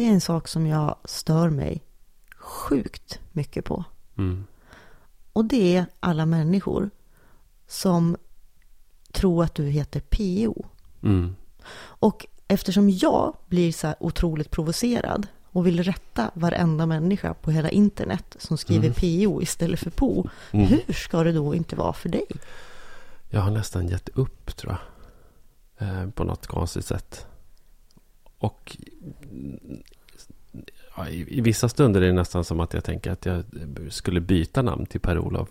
Det är en sak som jag stör mig sjukt mycket på. Mm. Och det är alla människor som tror att du heter PO. Mm. Och eftersom jag blir så här otroligt provocerad och vill rätta varenda människa på hela internet som skriver PO istället för PO. Mm. Hur ska det då inte vara för dig? Jag har nästan gett upp tror jag. Eh, på något konstigt sätt. Och ja, i, i vissa stunder är det nästan som att jag tänker att jag skulle byta namn till Per-Olof.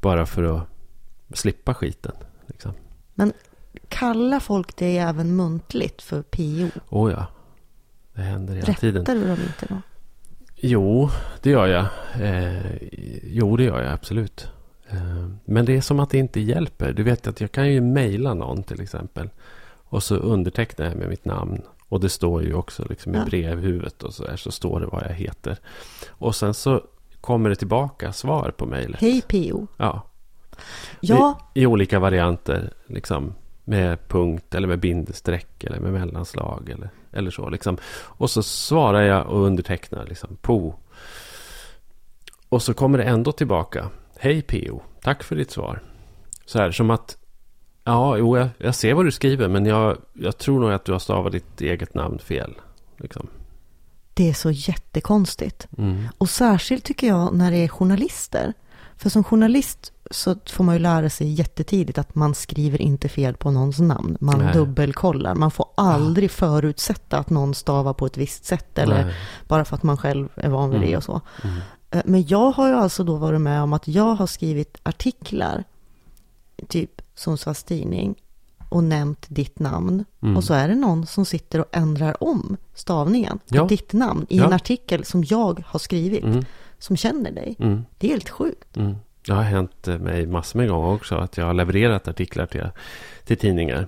Bara för att slippa skiten. Liksom. Men kallar folk det även muntligt för PO? Oh ja. Det händer hela Rättar tiden. du dem inte då? Jo, det gör jag. Eh, jo, det gör jag absolut. Eh, men det är som att det inte hjälper. Du vet att jag kan ju mejla någon till exempel. Och så undertecknar jag med mitt namn. Och det står ju också liksom i brevhuvudet och så där. Så står det vad jag heter. Och sen så kommer det tillbaka svar på mejlet. Hej PO. Ja, Ja, i olika varianter. Liksom med punkt eller med bindestreck eller med mellanslag eller, eller så. Liksom. Och så svarar jag och undertecknar liksom po. Och så kommer det ändå tillbaka. Hej PO, tack för ditt svar. Så här som att Ja, jo, jag, jag ser vad du skriver men jag, jag tror nog att du har stavat ditt eget namn fel. Liksom. det är så jättekonstigt. Mm. Och särskilt tycker jag när det är journalister. För som journalist så får man ju lära sig jättetidigt att man skriver inte fel på någons namn. Man Nej. dubbelkollar. Man får aldrig förutsätta att någon stavar på ett visst sätt. Eller Nej. bara för att man själv är van vid Mm. det och så. Mm. Eh, Men jag har ju alltså då varit med om att jag har skrivit artiklar, typ Sundsvalls Tidning, och nämnt ditt namn. Mm. Och så är det någon som sitter och ändrar om stavningen på Ja. ditt namn i Ja. en artikel som jag har skrivit, Mm. som känner dig. Mm. Det är helt sjukt. Mm. Det har hänt mig massor med gånger också att jag har levererat artiklar till, till tidningar.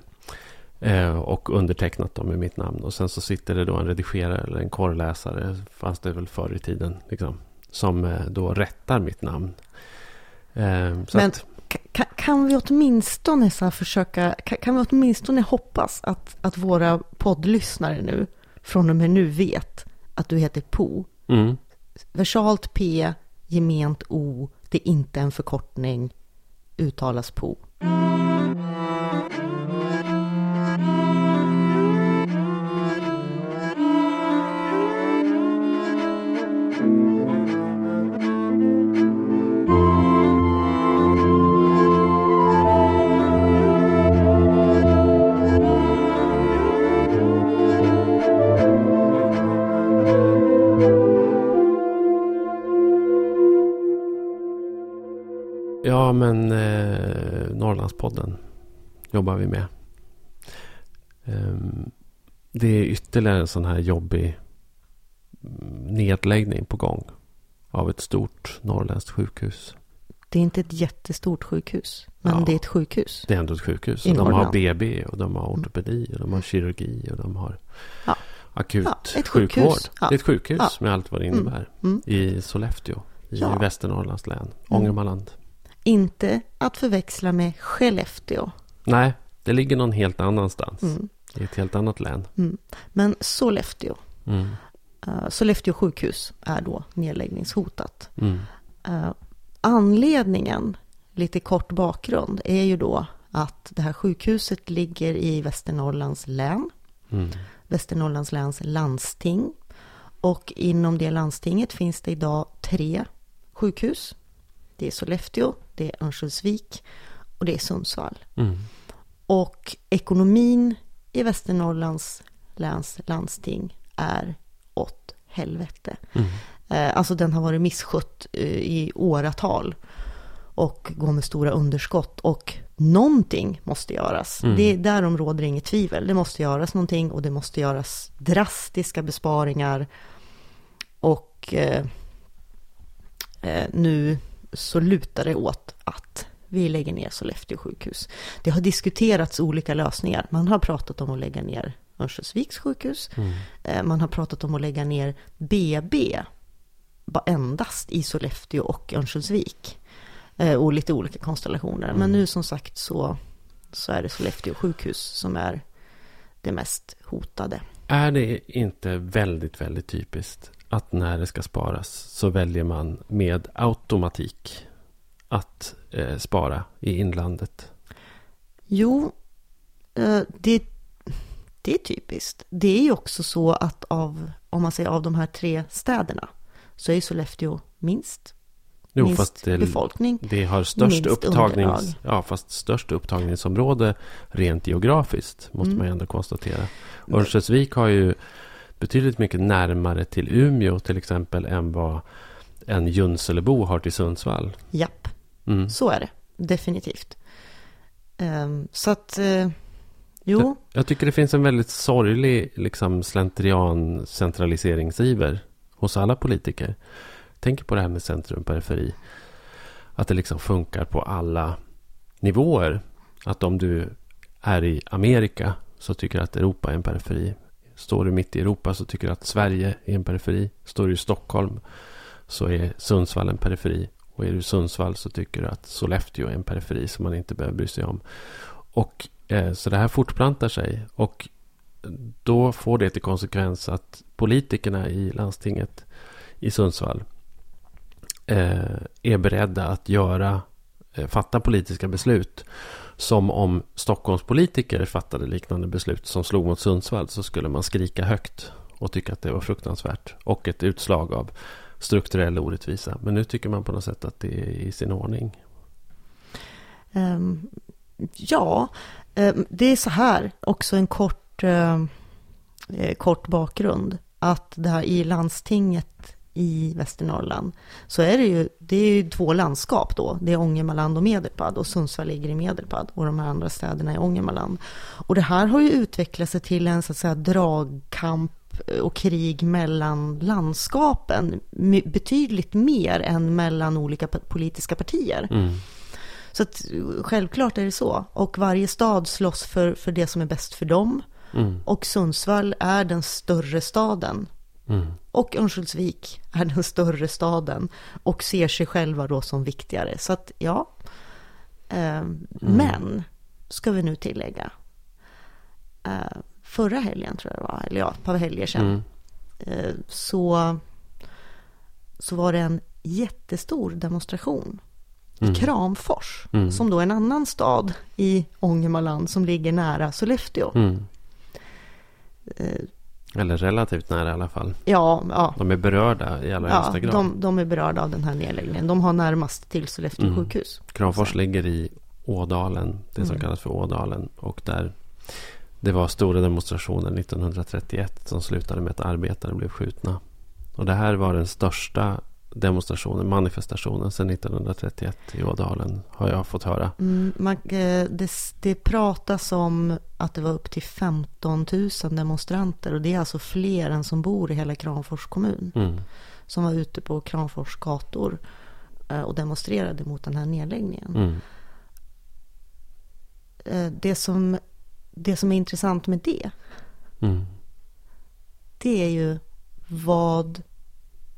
Eh, och undertecknat dem med mitt namn. Och sen så sitter det då en redigerare eller en korrläsare, fanns det väl förr i tiden, liksom, som eh, då rättar mitt namn. Eh, så Men att, Ka- kan vi åtminstone så försöka, kan, kan vi åtminstone hoppas att, att våra poddlyssnare nu, från och med nu vet att du heter Po. mm, Versalt P, gement O, det är inte en förkortning, uttalas Po. Ja, men eh, Norrlandspodden jobbar vi med. Ehm, det är ytterligare en sån här jobbig mm, nedläggning på gång av ett stort norrländskt sjukhus. Det är inte ett jättestort sjukhus, men Ja. det är ett sjukhus. Det är ändå ett sjukhus. De har. BB och de har ortopedi och de har kirurgi och de har Ja. akut Ja, sjukvård. Det är ett sjukhus med allt vad det innebär. Mm. I Sollefteå i. Västernorrlands län. Ångermanland. Inte att förväxla med Skellefteå. Nej, det ligger någon helt annanstans. Mm. I ett helt annat län. Mm. Men Sollefteå, Mm. uh, Sollefteå sjukhus är då nedläggningshotat. Mm. Eh, anledningen, lite kort bakgrund, är ju då att det här sjukhuset ligger i Västernorrlands län, Mm. Västernorrlands läns landsting. Och inom det landstinget finns det idag tre sjukhus. Det är Sollefteå, det är Örnsköldsvik och det är Sundsvall. Mm. Och ekonomin i Västernorrlands läns landsting är åt helvete. Mm. Eh, Alltså den har varit misskött eh, i åratal och går med stora underskott. Och någonting måste göras. Mm. Det, därom råder inget tvivel. Det måste göras någonting och det måste göras drastiska besparingar. Och eh, eh, nu så lutar det åt att vi lägger ner Sollefteå sjukhus. Det har diskuterats olika lösningar. Man har pratat om att lägga ner Örnsköldsviks sjukhus. Mm. Eh, Man har pratat om att lägga ner BB endast i Sollefteå och Örnsköldsvik. Eh, Och lite olika konstellationer. Men Mm. nu som sagt så, så är det Sollefteå sjukhus som är det mest hotade. Är det inte väldigt, väldigt typiskt att när det ska sparas så väljer man med automatik att eh, spara i inlandet? Jo, eh, det, det är typiskt. Det är ju också så att av, om man säger av de här tre städerna, så är ju Sollefteå minst. Jo, minst fast det, befolkning. det har störst upptagnings, underlag. ja, fast störst upptagningsområde rent geografiskt, måste Mm. man ju ändå konstatera. Örnsköldsvik har ju betydligt mycket närmare till Umeå till exempel än vad en Junselebo har till Sundsvall. Japp, Mm. så är det. Definitivt. Ehm, så att, eh, jo, Jag tycker det finns en väldigt sorglig liksom, slentrian centraliseringsiver hos alla politiker. Tänk på det här med centrum periferi. Att det liksom funkar på alla nivåer. Att om du är i Amerika så tycker att Europa är en periferi. Står du mitt i Europa så tycker du att Sverige är en periferi. Står du i Stockholm så är Sundsvall en periferi. Och är du i Sundsvall så tycker du att Sollefteå är en periferi som man inte behöver bry sig om. Och eh, så det här fortplantar sig. Och då får det till konsekvens att politikerna i landstinget i Sundsvall eh, är beredda att göra, eh, fatta politiska beslut som om Stockholms politiker fattade liknande beslut som slog mot Sundsvall så skulle man skrika högt och tycka att det var fruktansvärt och ett utslag av strukturell orättvisa. Men nu tycker man på något sätt att det är i sin ordning. Ehm, ja, ehm, det är så här, också en kort, ehm, eh, kort bakgrund. Att det här i landstinget i Västernorrland så är det ju, det är ju två landskap då. Det är Ångermanland och Medelpad och Sundsvall ligger i Medelpad och de här andra städerna är Ångermanland. Och det här har ju utvecklat sig till en så att säga dragkamp och krig mellan landskapen betydligt mer än mellan olika politiska partier. Mm. Så att, självklart är det så. Och varje stad slåss för, för det som är bäst för dem. Mm. Och Sundsvall är den större staden. Mm. Och Örnsköldsvik är den större staden. Och ser sig själva då som viktigare. Så att ja. Eh, Men, ska vi nu tillägga. Eh, förra helgen tror jag det var. Eller ja, ett par helger sedan. Mm. eh, så, så var det en jättestor demonstration Mm. i Kramfors, Mm. som då är en annan stad i Ångermanland som ligger nära Sollefteå. Eller relativt nära i alla fall. Ja, ja, De är berörda i allra ja högsta grad. de, de är berörda av den här nedläggningen. De har närmast till Sollefteå Mm. sjukhus. Kramfors ligger i Ådalen, det som Mm. kallas för Ådalen. Och där det var stora demonstrationer 1931 som slutade med att arbetare blev skjutna. Och det här var den största demonstrationen, manifestationen sedan 1931 i Ådalen, har jag fått höra. Mm, man, eh, det, det pratas om att det var upp till 15 000 demonstranter och det är alltså fler än som bor i hela Kramfors kommun Mm. som var ute på Kramfors gator eh, och demonstrerade mot den här nedläggningen. Mm. Eh, Det, som, det som är intressant med det, Mm. det är ju vad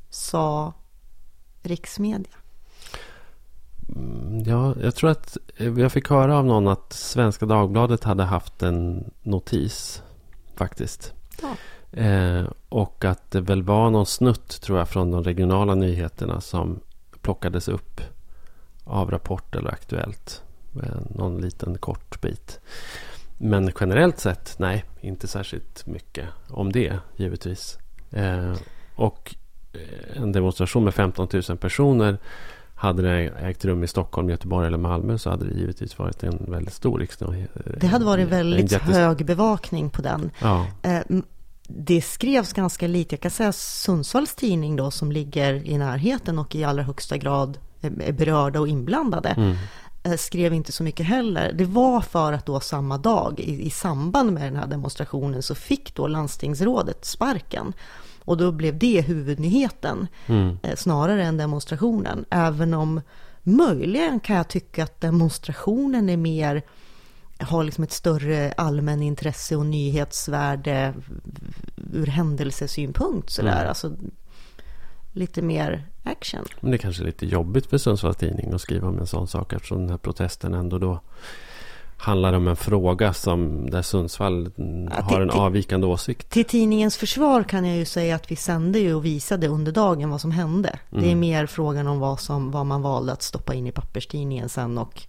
sa riksmedia? Mm, Ja, jag tror att eh, jag fick höra av någon att Svenska Dagbladet hade haft en notis faktiskt. Ja. Eh, och att det väl var någon snutt tror jag från de regionala nyheterna som plockades upp av Rapport eller Aktuellt. Eh, någon liten kort bit. Men generellt sett, nej, inte särskilt mycket om det givetvis. Eh, och en demonstration med 15 000 personer hade det ägt rum i Stockholm, Göteborg eller Malmö så hade det givetvis varit en väldigt stor riksdag. Det hade varit väldigt jättes- hög bevakning på den. Ja, Eh, Det skrevs ganska lite. Jag kan säga Sundsvalls tidning då som ligger i närheten och i allra högsta grad är är berörda och inblandade. mm, eh, skrev inte så mycket heller. Det var för att då samma dag i, i samband med den här demonstrationen så fick då landstingsrådet sparken. Och då blev det huvudnyheten mm, eh, snarare än demonstrationen. Även om möjligen kan jag tycka att demonstrationen är mer har liksom ett större allmänintresse och nyhetsvärde ur händelsesynpunkt sådär. Mm. Alltså lite mer action. Men det är kanske är lite jobbigt för Sundsvalls Tidning att skriva om en sån sak eftersom den här protesten ändå då handlar om en fråga som där Sundsvall Ja, har en avvikande åsikt. Till tidningens försvar kan jag ju säga att vi sände ju och visade under dagen vad som hände. Det är Mm. mer frågan om vad, som, vad man valde att stoppa in i papperstidningen sen och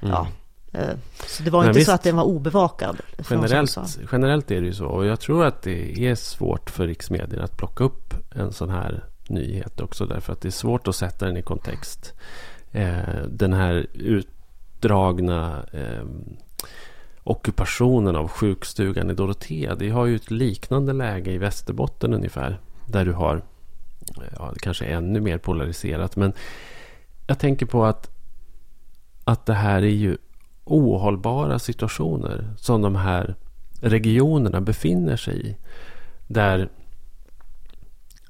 ja. eh, Så det var Men inte visst. så att den var obevakad. Generellt, generellt är det ju så. Och jag tror att det är svårt för riksmedierna att plocka upp en sån här nyhet också. Därför att det är svårt att sätta den i kontext. Eh, den här utdragna eh, ockupationen av sjukstugan i Dorotea. Det har ju ett liknande läge i Västerbotten ungefär. Där du har, eh, ja, kanske ännu mer polariserat. Men jag tänker på att, att det här är ju ohållbara situationer som de här regionerna befinner sig i. Där,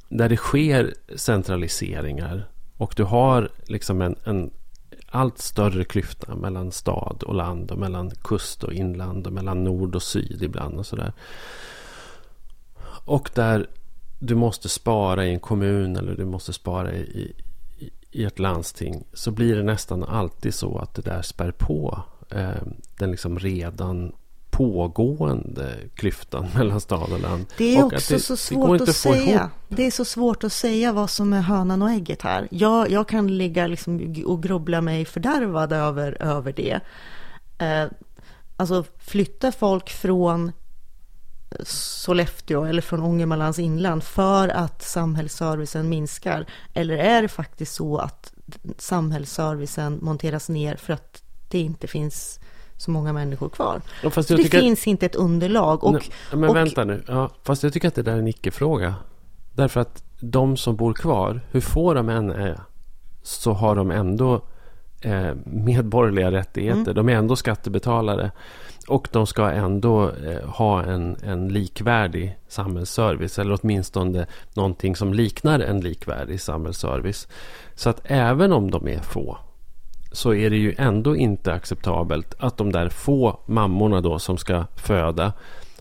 där det sker centraliseringar och du har liksom en, en allt större klyfta mellan stad och land och mellan kust och inland och mellan nord och syd ibland och sådär. Och där du måste spara i en kommun eller du måste spara i, i, i ett landsting så blir det nästan alltid så att det där spär på eh, den liksom redan pågående klyftan mellan stad och land. Det är Och att också det- så svårt att ihop. säga. Det är så svårt att säga vad som är hönan och ägget här. Jag, jag kan ligga liksom och grubbla mig fördärvad över, över det. Eh, alltså flytta folk från Sollefteå eller från Ångermanlands inland för att samhällsservicen minskar? Eller är det faktiskt så att samhällsservicen monteras ner för att det inte finns så många människor kvar? Ja, det tycker- finns inte ett underlag. Och, Nej, men och- vänta nu. Ja, fast jag tycker att det där är en icke-fråga. Därför att de som bor kvar, hur få de än är, så har de ändå eh, medborgerliga rättigheter. Mm. De är ändå skattebetalare. Och de ska ändå eh, ha en, en likvärdig samhällsservice. Eller åtminstone någonting som liknar en likvärdig samhällsservice. Så att även om de är få så är det ju ändå inte acceptabelt att de där få mammorna då som ska föda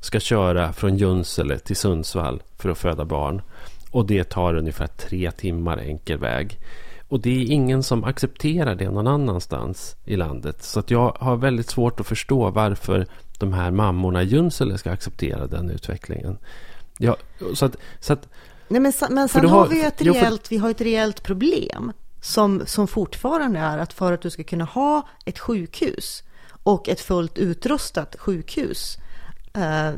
ska köra från Junsele till Sundsvall för att föda barn. Och det tar ungefär tre timmar enkel väg. Och det är ingen som accepterar det någon annanstans i landet. Så att jag har väldigt svårt att förstå varför de här mammorna i Junsele ska acceptera den utvecklingen. Ja, så att, så att Nej, men, men För sen har, har- vi ett jo, för- reellt, vi har ett reellt problem som, som fortfarande är att för att du ska kunna ha ett sjukhus och ett fullt utrustat sjukhus eh,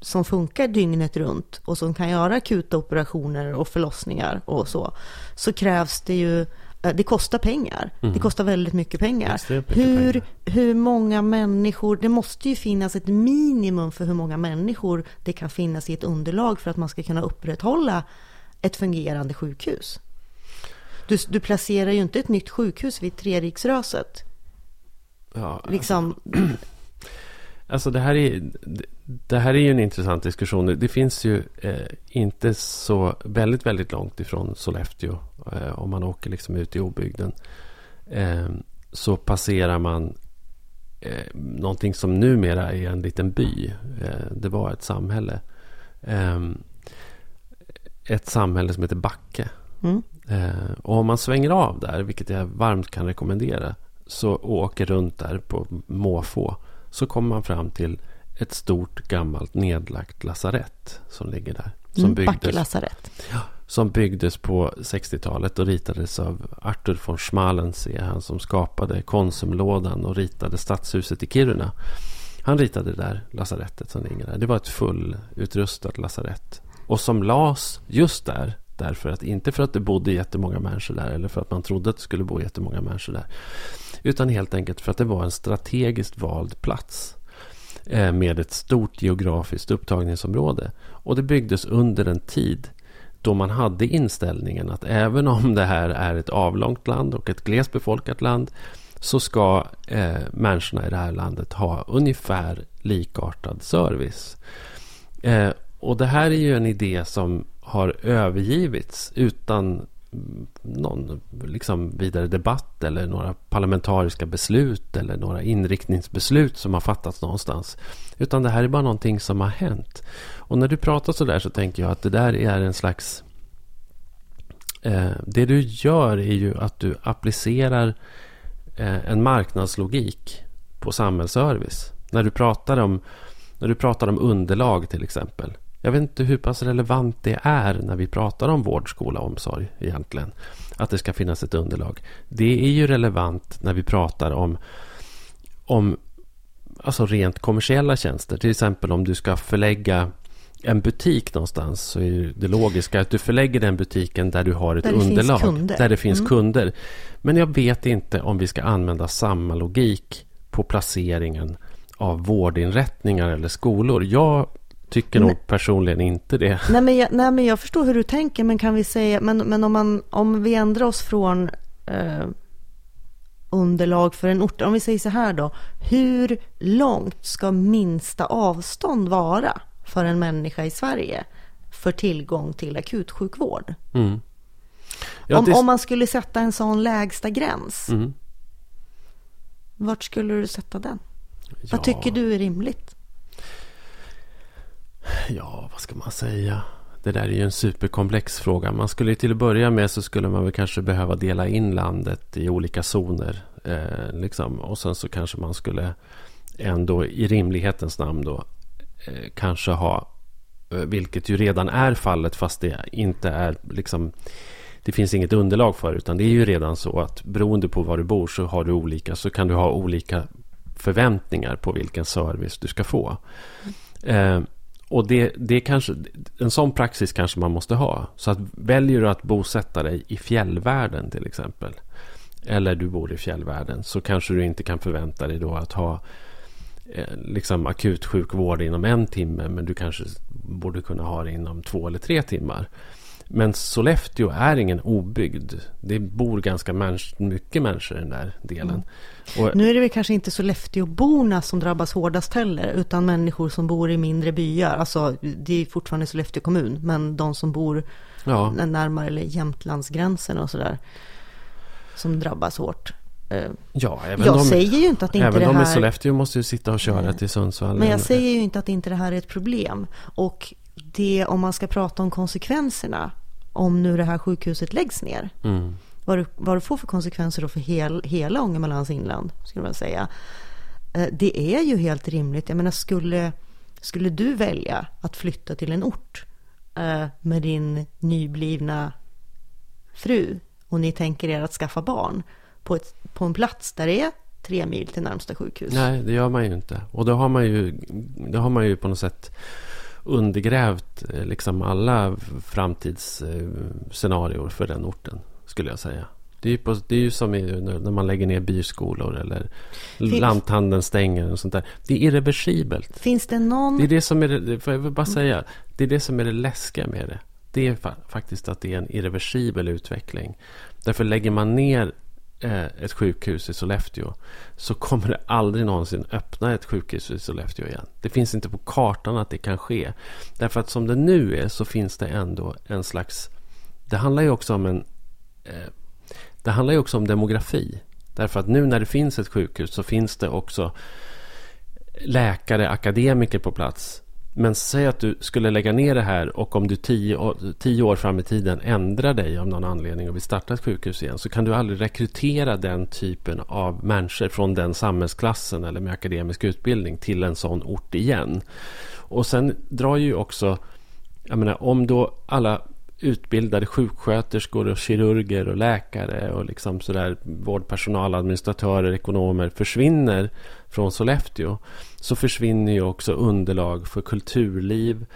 som funkar dygnet runt och som kan göra akuta operationer och förlossningar och så, så krävs det ju eh, det kostar pengar. Det kostar väldigt mycket pengar. Mm. Mycket Hur, pengar. hur många människor, det måste ju finnas ett minimum för hur många människor det kan finnas i ett underlag för att man ska kunna upprätthålla ett fungerande sjukhus. Du, du placerar ju inte ett nytt sjukhus vid Treriksröset. ja, Liksom, Alltså det här är, det- här är ju en intressant diskussion. Det finns ju eh, inte så väldigt, väldigt långt ifrån Sollefteå. Eh, om man åker liksom ut i obygden. Eh, så passerar man eh, någonting som numera är en liten by. Eh, det var ett samhälle. Eh, ett samhälle som heter Backe. mm, och om man svänger av där, vilket jag varmt kan rekommendera, så åker runt där på måfå, så kommer man fram till ett stort gammalt nedlagt lasarett som ligger där. Som, mm, Backe byggdes, lasarett. som byggdes på 60-talet och ritades av Arthur von Schmalensee, han som skapade Konsumlådan och ritade stadshuset i Kiruna. Han ritade det där lasarettet som ligger där. Det var ett fullutrustat lasarett. Och som las just där. Därför att, inte för att det bodde jättemånga människor där. Eller för att man trodde att det skulle bo jättemånga människor där. Utan helt enkelt för att det var en strategiskt vald plats. Eh, med ett stort geografiskt upptagningsområde. Och det byggdes under en tid då man hade inställningen att även om det här är ett avlångt land och ett glesbefolkat land så ska eh, människorna i det här landet ha ungefär likartad service. Eh, och det här är ju en idé som har övergivits utan någon liksom vidare debatt eller några parlamentariska beslut eller några inriktningsbeslut som har fattats någonstans. Utan det här är bara någonting som har hänt. Och när du pratar så där så tänker jag att det där är en slags... Eh, det du gör är ju att du applicerar eh, en marknadslogik på samhällsservice. När du pratar om, när du pratar om underlag till exempel. Jag vet inte hur pass relevant det är när vi pratar om vård, skola och omsorg egentligen. Att det ska finnas ett underlag. Det är ju relevant när vi pratar om, om alltså rent kommersiella tjänster. Till exempel om du ska förlägga en butik någonstans så är det logiska att du förlägger den butiken där du har ett Där underlag. Där det finns Mm. kunder. Men jag vet inte om vi ska använda samma logik på placeringen av vårdinrättningar eller skolor. Jag tycker nog personligen inte det. Nej men, jag, nej men jag förstår hur du tänker, men kan vi säga, men, men om, man, om vi ändrar oss från eh, underlag för en ort, om vi säger så här då, hur långt ska minsta avstånd vara för en människa i Sverige för tillgång till akutsjukvård? Mm. Ja, om, det- om man skulle sätta en sån lägsta gräns, Mm. vart skulle du sätta den? Ja, Vad tycker du är rimligt? Ja, vad ska man säga? Det där är ju en superkomplex fråga. Man skulle till att börja med så skulle man väl kanske behöva dela in landet i olika zoner. Eh, liksom. Och sen så kanske man skulle ändå i rimlighetens namn då eh, kanske ha, eh, vilket ju redan är fallet fast det inte är liksom det finns inget underlag för utan det är ju redan så att beroende på var du bor så har du olika så kan du ha olika förväntningar på vilken service du ska få. Eh, och det, det kanske, en sån praxis kanske man måste ha. Så att väljer du att bosätta dig i fjällvärlden till exempel. Eller du bor i fjällvärlden. Så kanske du inte kan förvänta dig då att ha eh, liksom akutsjukvård inom en timme. Men du kanske borde kunna ha det inom två eller tre timmar. Men Sollefteå är ingen obygd. Det bor ganska mycket människor i den där delen. Mm. Och, Nu är det väl kanske inte Sollefteåborna som drabbas hårdast heller, utan människor som bor i mindre byar. Alltså, det är fortfarande Sollefteå kommun, men de som bor ja, närmare eller Jämtlandsgränsen och sådär, som drabbas hårt. Eh, ja, även Jag de, säger ju inte att inte även det de i här... Sollefteå måste ju sitta och köra till Sundsvall. Men jag säger ju inte att inte det här är ett problem. Och det, om man ska prata om konsekvenserna, om nu det här sjukhuset läggs ner, Mm vad det, vad det får för konsekvenser då för hel, hela Ångermanlands inland, skulle man säga. Eh, det är ju helt rimligt. Jag menar, skulle, skulle du välja att flytta till en ort eh, med din nyblivna fru och ni tänker er att skaffa barn på, ett, på en plats där det är tre mil till närmsta sjukhus? Nej, det gör man ju inte. Och då har man ju, då har man ju på något sätt undergrävt eh, liksom alla framtidsscenarier för den orten, skulle jag säga. Det är ju, på, det är ju som när man lägger ner byskolor eller lanthandeln stänger och sånt där. Det är irreversibelt. Finns det någon... Det är det som är det, jag vill bara säga, det är det som är det läskiga med det. Det är fa- faktiskt att det är en irreversibel utveckling. Därför lägger man ner eh, ett sjukhus i Sollefteå så kommer det aldrig någonsin öppna ett sjukhus i Sollefteå igen. Det finns inte på kartan att det kan ske. Därför att som det nu är så finns det ändå en slags... Det handlar ju också om en... Eh, det handlar ju också om demografi. Därför att nu när det finns ett sjukhus så finns det också läkare, akademiker på plats. Men säg att du skulle lägga ner det här och om du tio, år- tio år fram i tiden ändrar dig av någon anledning och vill starta ett sjukhus igen så kan du aldrig rekrytera den typen av människor från den samhällsklassen eller med akademisk utbildning till en sån ort igen. Och sen drar ju också, jag menar om då alla utbildade sjuksköterskor och kirurger och läkare och liksom sådär vårdpersonal, administratörer, ekonomer försvinner från Sollefteå så försvinner ju också underlag för kulturliv,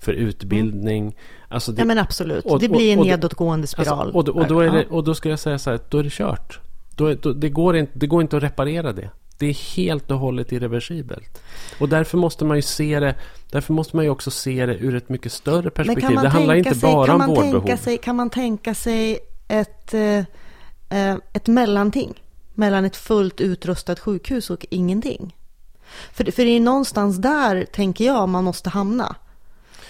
för utbildning. Alltså det, Ja men absolut, och- det blir en och- nedåtgående alltså, spiral. och, då- och, då är det, och då ska jag säga så här, då är det kört. Då, då, det, går inte, det går inte att reparera det. Det är helt och hållet irreversibelt. Och därför måste man ju se det Därför måste man ju också se det ur ett mycket större perspektiv. Det handlar inte sig, bara om vårdbehov. tänka sig, Kan man tänka sig ett, eh, eh, ett mellanting mellan ett fullt utrustat sjukhus och ingenting? För, för det är någonstans där, tänker jag, man måste hamna.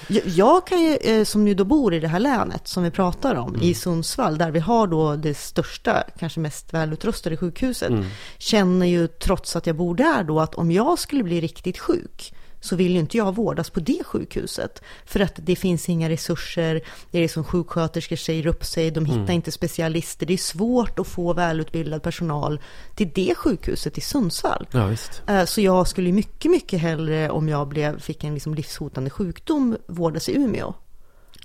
Jag, jag kan ju, eh, som ju då bor i det här länet som vi pratar om, Mm. i Sundsvall, där vi har då det största, kanske mest välutrustade sjukhuset, Mm. känner ju trots att jag bor där då att om jag skulle bli riktigt sjuk så vill ju inte jag vårdas på det sjukhuset. För att det finns inga resurser, det är som sjuksköterskor säger upp sig, de hittar mm. inte specialister. Det är svårt att få välutbildad personal till det sjukhuset i Sundsvall. Ja. Eh, så jag skulle mycket, mycket hellre om jag blev, fick en liksom livshotande sjukdom vårdas i Umeå.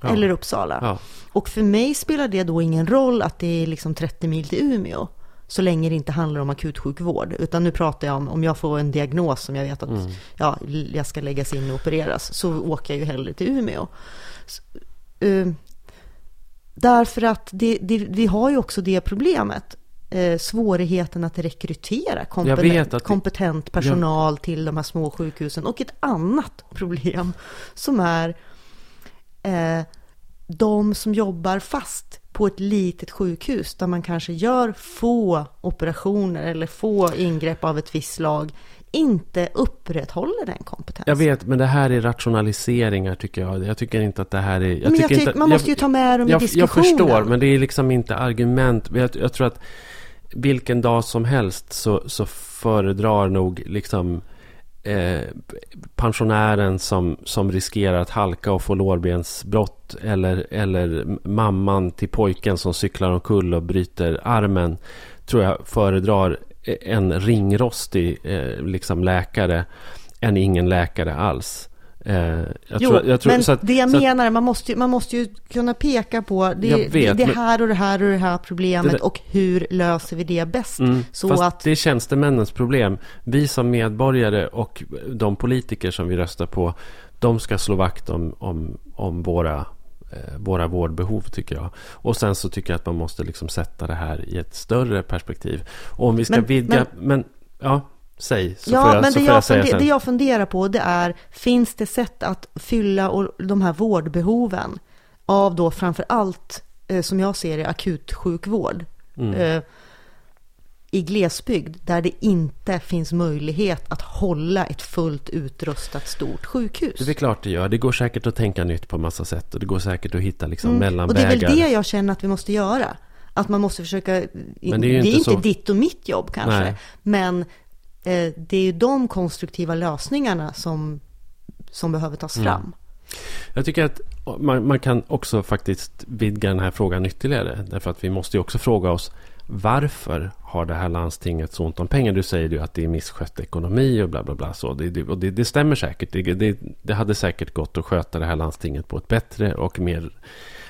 Ja. Eller Uppsala. Ja. Och för mig spelar det då ingen roll att det är liksom 30 mil till Umeå så länge det inte handlar om akutsjukvård. Utan nu pratar jag om, om jag får en diagnos som jag vet att mm. ja, jag ska läggas in och opereras, så åker jag ju hellre till Umeå. Så, uh, därför att det, det, vi har ju också det problemet. Eh, svårigheten att rekrytera kompetent, att kompetent personal jag... till de här små sjukhusen. Och ett annat problem som är eh, de som jobbar fast på ett litet sjukhus där man kanske gör få operationer eller få ingrepp av ett visst slag inte upprätthåller den kompetensen. Jag vet, men det här är rationaliseringar tycker jag. Jag tycker inte att det här är... Jag men jag tycker inte, man måste ju ta med dem i diskussionen. Jag förstår, men det är liksom inte argument. Jag, jag tror att vilken dag som helst så, så föredrar nog liksom eh, pensionären som, som riskerar att halka och få lårbensbrott eller, eller mamman till pojken som cyklar omkull och bryter armen tror jag föredrar en ringrostig eh, liksom läkare än ingen läkare alls. Eh, jag jo, tror, jag tror, men att, det jag menar, att, man, måste, man måste ju kunna peka på det, vet, det, det här och det här och det här problemet det, och hur löser vi det bäst? Mm, så fast att, det är tjänstemännens problem. Vi som medborgare och de politiker som vi röstar på, de ska slå vakt om, om, om våra eh, våra vårdbehov tycker jag. Och sen så tycker jag att man måste liksom sätta det här i ett större perspektiv. Och om vi ska men, vidga... Men, men ja. Säg, så ja, får jag, men det jag, jag funder, det jag funderar på det är, finns det sätt att fylla de här vårdbehoven av då framför allt, eh, som jag ser det, akutsjukvård mm. eh, i glesbygd där det inte finns möjlighet att hålla ett fullt utrustat stort sjukhus. Det är klart det gör. Det går säkert att tänka nytt på massa sätt och det går säkert att hitta liksom mm. mellanvägar. Och det är väl det jag känner att vi måste göra. Att man måste försöka, men det är, det är inte, så... ditt och mitt jobb kanske, Nej. men det är ju de konstruktiva lösningarna som, som behöver tas mm. fram. Jag tycker att man, man, kan också faktiskt vidga den här frågan ytterligare. Därför att vi måste ju också fråga oss varför har det här landstinget så ont om pengar? Du säger ju att det är misskött ekonomi och bla bla bla. Så det, det, och det, det stämmer säkert. Det, det, hade säkert gått att sköta det här landstinget på ett bättre och mer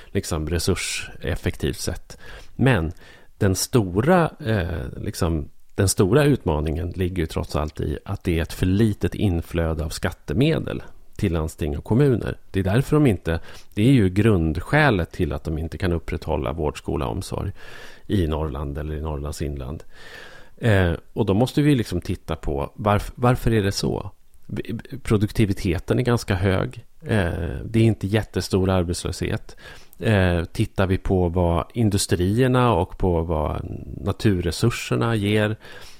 liksom, resurseffektivt sätt. Men den stora eh, liksom, den stora utmaningen ligger ju trots allt i att det är ett för litet inflöde av skattemedel till landsting och kommuner. Det är därför de inte, det är ju grundskälet till att de inte kan upprätthålla vård, skola och omsorg i Norrland eller i Norrlands inland. Eh, och då måste vi liksom titta på varf, varför är det så? Produktiviteten är ganska hög. Eh, det är inte jättestor arbetslöshet. Eh, tittar vi på vad industrierna och på vad naturresurserna ger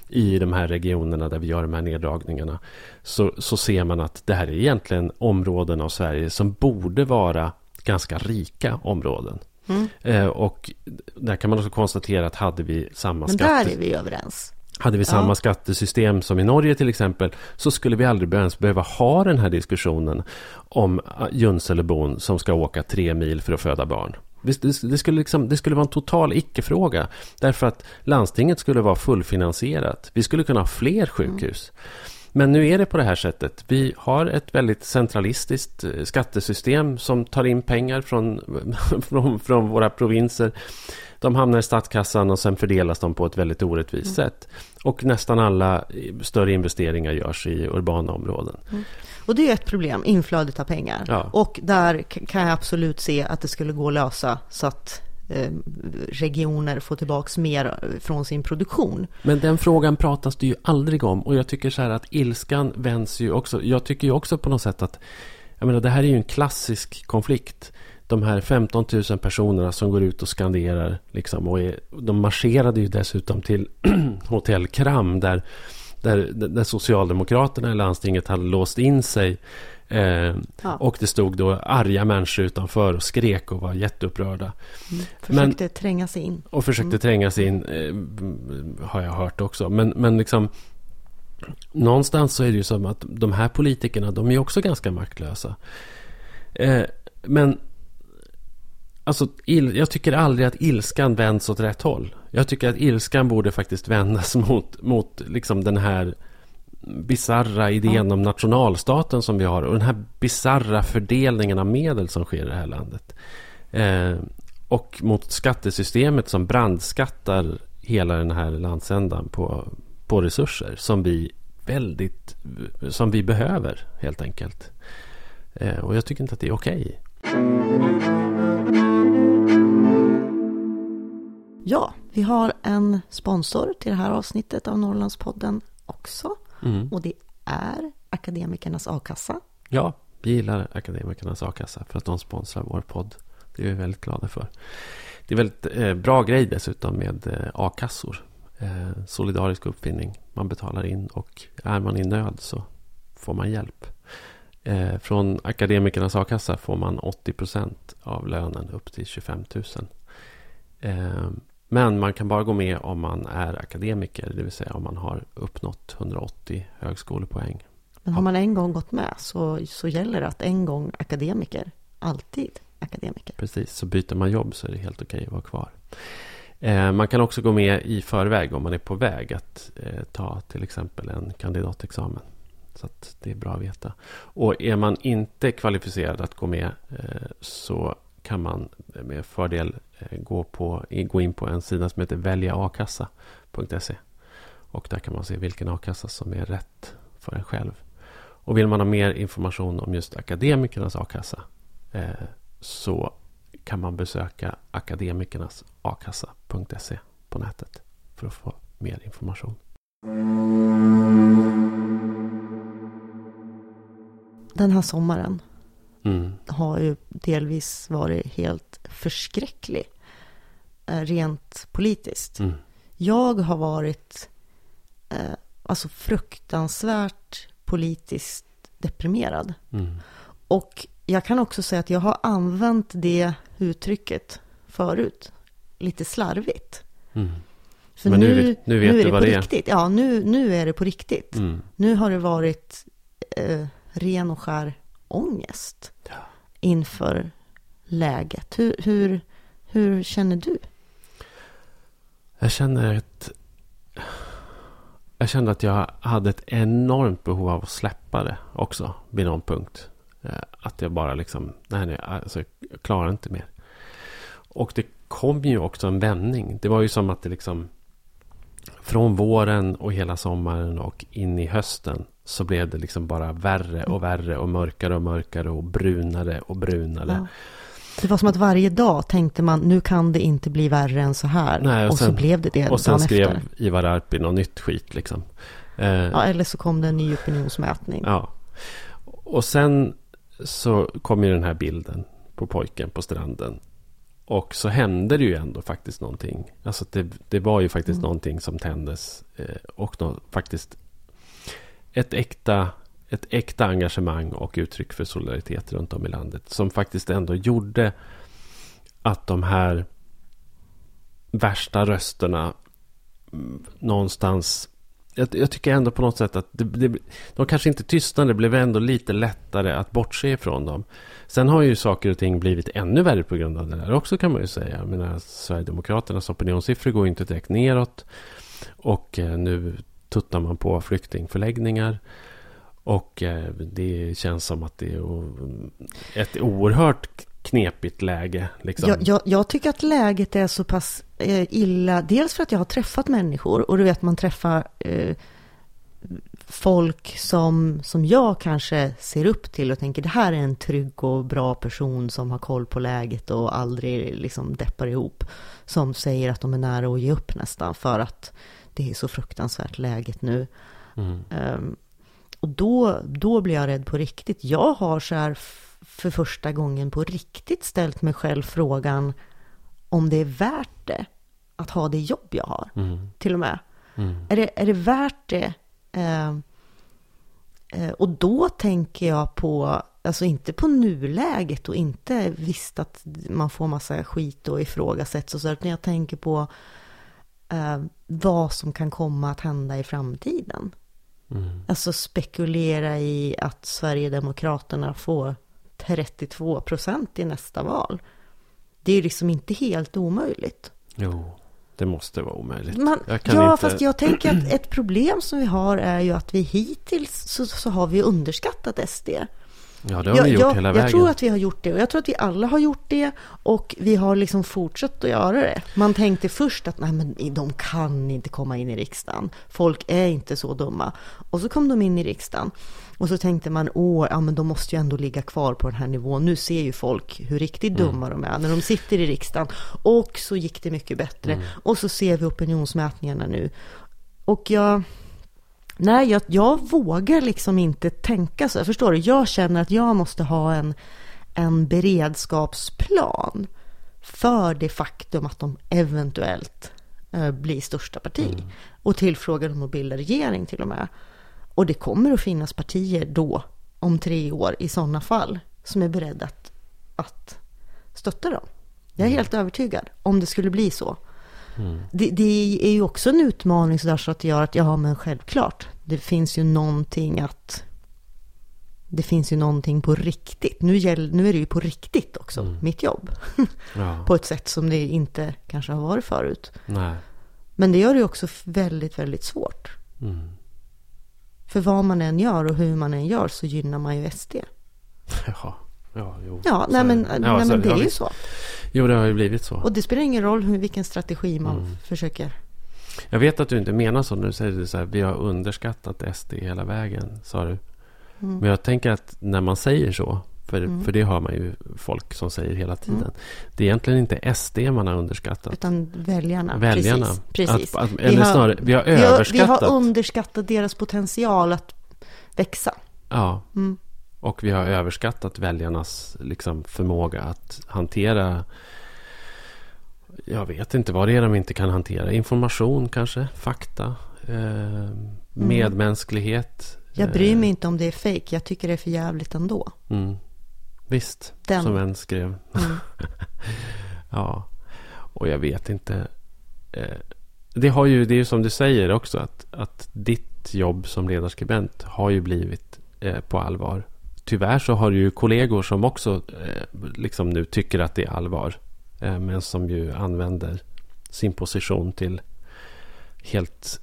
i de här regionerna där vi gör de här neddragningarna så, så ser man att det här är egentligen områden av Sverige som borde vara ganska rika områden. Mm. Eh, och där kan man också konstatera att hade vi samma Men skatte... där är vi överens. Hade vi samma ja. skattesystem som i Norge till exempel så skulle vi aldrig ens behöva ha den här diskussionen om Junselebon som ska åka tre mil för att föda barn. Det skulle, liksom, det skulle vara en total icke-fråga. Därför att landstinget skulle vara fullfinansierat. Vi skulle kunna ha fler sjukhus. Mm. Men nu är det på det här sättet. Vi har ett väldigt centralistiskt eh, skattesystem som tar in pengar från, från, från våra provinser. De hamnar i statskassan och sen fördelas de på ett väldigt orättvist mm. sätt. Och nästan alla större investeringar görs i urbana områden. Mm. Och det är ett problem, inflödet av pengar. Ja. Och där kan jag absolut se att det skulle gå att lösa så att eh, regioner får tillbaka mer från sin produktion. Men den frågan pratas det ju aldrig om och jag tycker så här att ilskan vänds ju också. Jag tycker ju också på något sätt att jag menar, det här är ju en klassisk konflikt de här 15 000 personerna som går ut och skanderar. Liksom, och är, de marscherade ju dessutom till Hotell Kram där, där, där Socialdemokraterna i landstinget hade låst in sig. Eh, ja. Och det stod då arga människor utanför och skrek och var jätteupprörda. Mm. Försökte men, tränga sig in. Och försökte mm. tränga sig in, eh, har jag hört också. Men, men liksom någonstans så är det ju som att de här politikerna, de är också ganska maktlösa. Eh, men Alltså, il, jag tycker aldrig att ilskan vänds åt rätt håll. Jag tycker att ilskan borde faktiskt vändas mot, mot liksom den här bizarra idén ja. om nationalstaten som vi har och den här bizarra fördelningen av medel som sker i det här landet. Eh, och mot skattesystemet som brandskattar hela den här landsändan på, på resurser som vi väldigt som vi behöver helt enkelt. Eh, och jag tycker inte att det är okej. Okay. Ja, vi har en sponsor till det här avsnittet av Norrlandspodden också. Mm. Och det är Akademikernas A-kassa. Ja, vi gillar Akademikernas A-kassa för att de sponsrar vår podd. Det är vi väldigt glada för. Det är väldigt eh, bra grej dessutom med eh, A-kassor. Eh, solidarisk uppfinning. Man betalar in och är man i nöd så får man hjälp. Eh, från Akademikernas A-kassa får man 80 procent av lönen upp till 25 000. Eh, men man kan bara gå med om man är akademiker, det vill säga om man har uppnått 180 högskolepoäng. Men har man en gång gått med så, så gäller det att en gång akademiker, alltid akademiker. Precis, så byter man jobb så är det helt okej att vara kvar. Eh, man kan också gå med i förväg om man är på väg att eh, ta till exempel en kandidatexamen. Så att det är bra att veta. Och är man inte kvalificerad att gå med eh, så kan man med fördel eh, gå, på, gå in på en sida som heter väljaakassa.se. Och där kan man se vilken a-kassa som är rätt för en själv. Och vill man ha mer information om just akademikernas a-kassa eh, så kan man besöka akademikernasakassa.se på nätet för att få mer information. Den här sommaren mm. har ju delvis varit helt förskräcklig. Eh, rent politiskt. Mm. Jag har varit eh, alltså fruktansvärt politiskt deprimerad. Mm. Och jag kan också säga att jag har använt det uttrycket förut. Lite slarvigt. Mm. För Men nu, nu, nu vet nu är du vad det är. Riktigt. Ja, nu, nu är det på riktigt. Mm. Nu har det varit eh, ren och skär ångest ja. inför läget. Hur, hur, hur känner du? Jag känner ett... Jag kände att jag hade ett enormt behov av att släppa det också vid någon punkt. Eh, att jag bara liksom, nej, nej, alltså, jag klarar inte mer. Och det kom ju också en vändning. Det var ju som att det liksom från våren och hela sommaren och in i hösten så blev det liksom bara värre och värre och mörkare och mörkare och brunare och brunare. Ja. Det var som att varje dag tänkte man nu kan det inte bli värre än så här. Nej, och, och sen, så blev det det Och sen skrev efter. Ivar Arpi något nytt skit liksom. Eh, ja, eller så kom det en ny opinionsmätning. Ja. Och sen så kom ju den här bilden på pojken på stranden. Och så hände det ju ändå faktiskt någonting. Alltså det, det var ju faktiskt mm. någonting som tändes. Eh, och no, faktiskt ett äkta, ett äkta engagemang och uttryck för solidaritet runt om i landet. Som faktiskt ändå gjorde att de här värsta rösterna mm, någonstans jag, jag, tycker ändå på något sätt att det, det, de kanske inte tystnade, det blev ändå lite lättare att bortse ifrån dem. Sen har ju saker och ting blivit ännu värre på grund av det där också kan man ju säga. Jag menar, Sverigedemokraternas opinionssiffror går ju inte direkt neråt. Och eh, nu tuttar man på flyktingförläggningar. Och eh, det känns som att det är ett oerhört knepigt läge. Liksom. Jag, jag, jag, tycker att läget är så pass eh, illa. Dels för att jag har träffat människor och du vet man träffar eh, folk som, som jag kanske ser upp till och tänker det här är en trygg och bra person som har koll på läget och aldrig liksom deppar ihop. Som säger att de är nära att ge upp nästan för att det är så fruktansvärt läget nu. Mm. Um, och då, då blir jag rädd på riktigt. Jag har så här för första gången på riktigt ställt mig själv frågan om det är värt det att ha det jobb jag har. Mm. Till och med. Mm. Är, det, är det värt det? Eh, eh, och då tänker jag på, alltså inte på nuläget och inte visst att man får massa skit och ifrågasätts och så, utan jag tänker på eh, vad som kan komma att hända i framtiden. Mm. Alltså spekulera i att Sverigedemokraterna får 32 procent i nästa val. Det är liksom inte helt omöjligt. Jo, det måste vara omöjligt. Man, Jag ja, inte- fast jag tänker att ett problem som vi har är ju att vi hittills så, så har vi underskattat SD. Ja, det har jag, vi gjort jag, hela jag vägen. tror att vi har gjort det och jag tror att vi alla har gjort det och vi har liksom fortsatt att göra det. Man tänkte först att nej men de kan inte komma in i riksdagen. Folk är inte så dumma. Och så kom de in i riksdagen. Och så tänkte man, åh, ja men de måste ju ändå ligga kvar på den här nivån. Nu ser ju folk hur riktigt Mm. dumma de är när de sitter i riksdagen. Och så gick det mycket bättre. Mm. Och så ser vi opinionsmätningarna nu. Och jag... Nej, jag, jag vågar liksom inte tänka så. Förstår du? Jag känner att jag måste ha en, en beredskapsplan för det faktum att de eventuellt eh, blir största parti. Och tillfrågade om att bilda regering till och med. Och det kommer att finnas partier då, om tre år, i sådana fall, som är beredda att, att stötta dem. Jag är helt övertygad, om det skulle bli så. Det, det är ju också en utmaning sådär så att det gör att, ja men självklart, det finns ju någonting att... Det finns ju någonting på riktigt. Nu, gäll, nu är det ju på riktigt också, mitt jobb. Ja, på ett sätt som det inte kanske har varit förut. nej. Men det gör det ju också väldigt, väldigt svårt. Mm. För vad man än gör och hur man än gör så gynnar man ju SD. Ja, ja, jo. Ja, nej men, nej, Ja, så- men det är ju så. Jo, det har ju blivit så. Och det spelar ingen roll hur, vilken strategi man Mm. försöker. Jag vet att du inte menar så du säger det så här, vi har underskattat SD hela vägen, sa du. Mm. Men jag tänker att när man säger så, för, för det har man ju folk som säger hela tiden. Mm. Det är egentligen inte SD man har underskattat. Utan väljarna. Väljarna. Precis. precis. Att, att, Vi eller har- snarare, vi har Vi har, vi överskattat. har underskattat deras potential att växa. Ja. Mm. Och vi har överskattat väljarnas liksom, förmåga att hantera jag vet inte vad det är de inte kan hantera. Information kanske, fakta, eh, medmänsklighet. Jag bryr mig inte om det är fake. Jag tycker det är för jävligt ändå. Mm. Visst, Den. som en skrev. Mm. ja, och jag vet inte. Eh, det, har ju, det är ju som du säger också att, att ditt jobb som ledarskribent har ju blivit eh, på allvar. Tyvärr så har du ju kollegor som också eh, liksom nu tycker att det är allvar. Eh, men som ju använder sin position till helt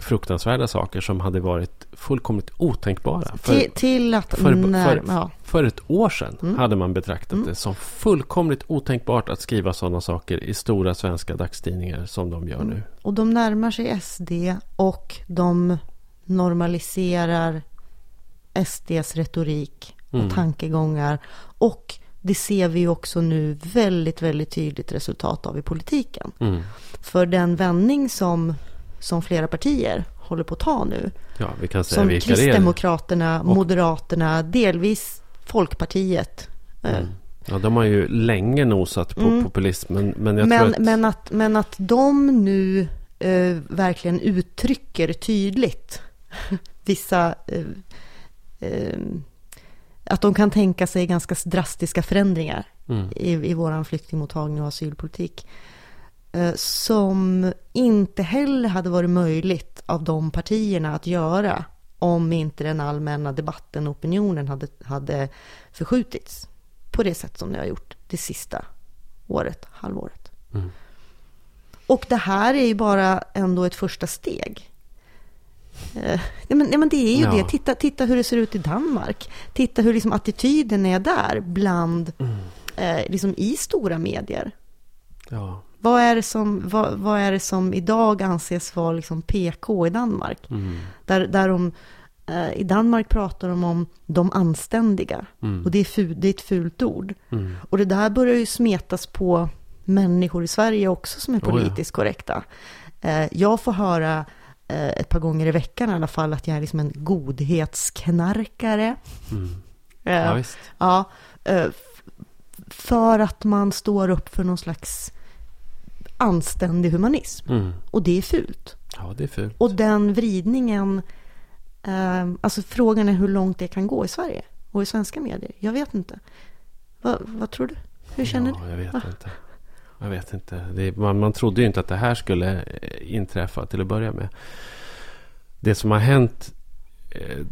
fruktansvärda saker som hade varit fullkomligt otänkbara. För, till, till att för- när, för- ja, för ett år sedan Mm. hade man betraktat det som fullkomligt otänkbart att skriva sådana saker i stora svenska dagstidningar som de gör nu. Och de närmar sig SD och de normaliserar SDs retorik och Mm. tankegångar. Och det ser vi ju också nu väldigt, väldigt tydligt resultat av i politiken. Mm. För den vändning som, som flera partier håller på att ta nu, Ja, vi kan säga som vilka. Kristdemokraterna, Och- Moderaterna, delvis Folkpartiet. eh, Mm. Ja, de har ju länge nosat på Mm. populismen. Men jag men, tror att... men, att, men att de nu eh, verkligen uttrycker tydligt vissa... Eh, eh, att de kan tänka sig ganska drastiska förändringar Mm. i, i vår flyktingmottagning och asylpolitik. Eh, som inte heller hade varit möjligt av de partierna att göra om inte den allmänna debatten och opinionen hade, hade förskjutits på det sätt som det har gjort det sista året, halvåret. Mm. Och det här är ju bara ändå ett första steg. Eh, men, men det är ju Ja. det. Titta, titta hur det ser ut i Danmark. Titta hur liksom attityden är där bland, Mm. eh, liksom i stora medier. Ja. Vad är det som, vad, vad är det som idag anses vara liksom PK i Danmark? Mm. Där, där de, eh, I Danmark pratar de om de anständiga. Mm. Och det är, ful, det är ett fult ord. Mm. Och det där börjar ju smetas på människor i Sverige också som är Oh ja. politiskt korrekta. Eh, Jag får höra eh, ett par gånger i veckan i alla fall att jag är liksom en godhetsknarkare. Mm. Eh, Ja, visst. Ja, eh, för att man står upp för någon slags anständig humanism. Mm. Och det är fult. Ja, det är fult. Och den vridningen, eh, alltså frågan är hur långt det kan gå i Sverige och i svenska medier. Jag vet inte. Va, vad tror du? Hur känner ja, jag vet inte. Jag vet inte. Det man, man trodde ju inte att det här skulle eh, inträffa till att börja med. Det som har hänt eh,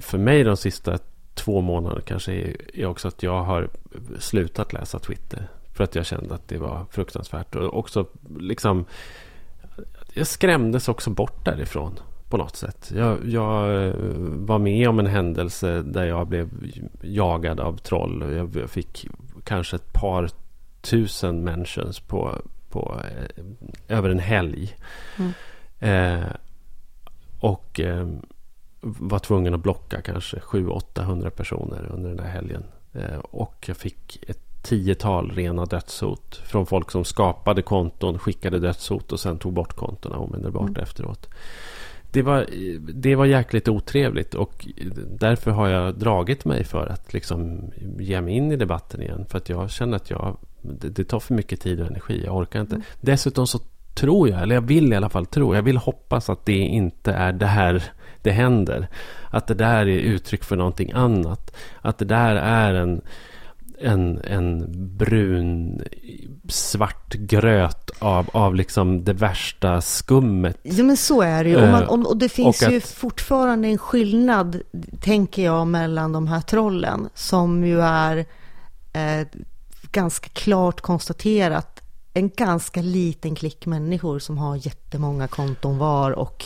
för mig de sista två månaderna kanske är också att jag har slutat läsa Twitter. För att jag kände att det var fruktansvärt. Och också liksom... Jag skrämdes också bort därifrån på något sätt. Jag, jag, var med om en händelse där jag blev jagad av troll. Jag fick kanske ett par tusen mentions på, på eh, över en helg. Mm. Eh, och eh, var tvungen att blocka kanske 700-800 personer under den här helgen. Eh, och jag fick ett tiotal rena dödshot från folk som skapade konton, skickade dödshot och sen tog bort kontona omedelbart mm. efteråt. Det var, det var jäkligt otrevligt och därför har jag dragit mig för att liksom ge mig in i debatten igen. För att jag känner att jag, det, det tar för mycket tid och energi. Jag orkar inte. Mm. Dessutom så tror jag, eller jag vill i alla fall tro, jag vill hoppas att det inte är det här det händer. Att det där är uttryck för någonting annat. Att det där är en, en, en brun svart gröt av, av liksom det värsta skummet. Ja men så är det ju. Och, man, eh, och, det finns och ju fortfarande en skillnad, tänker jag, mellan de här trollen. Som ju är eh, ganska klart konstaterat en ganska liten klick människor som har jättemånga konton var och,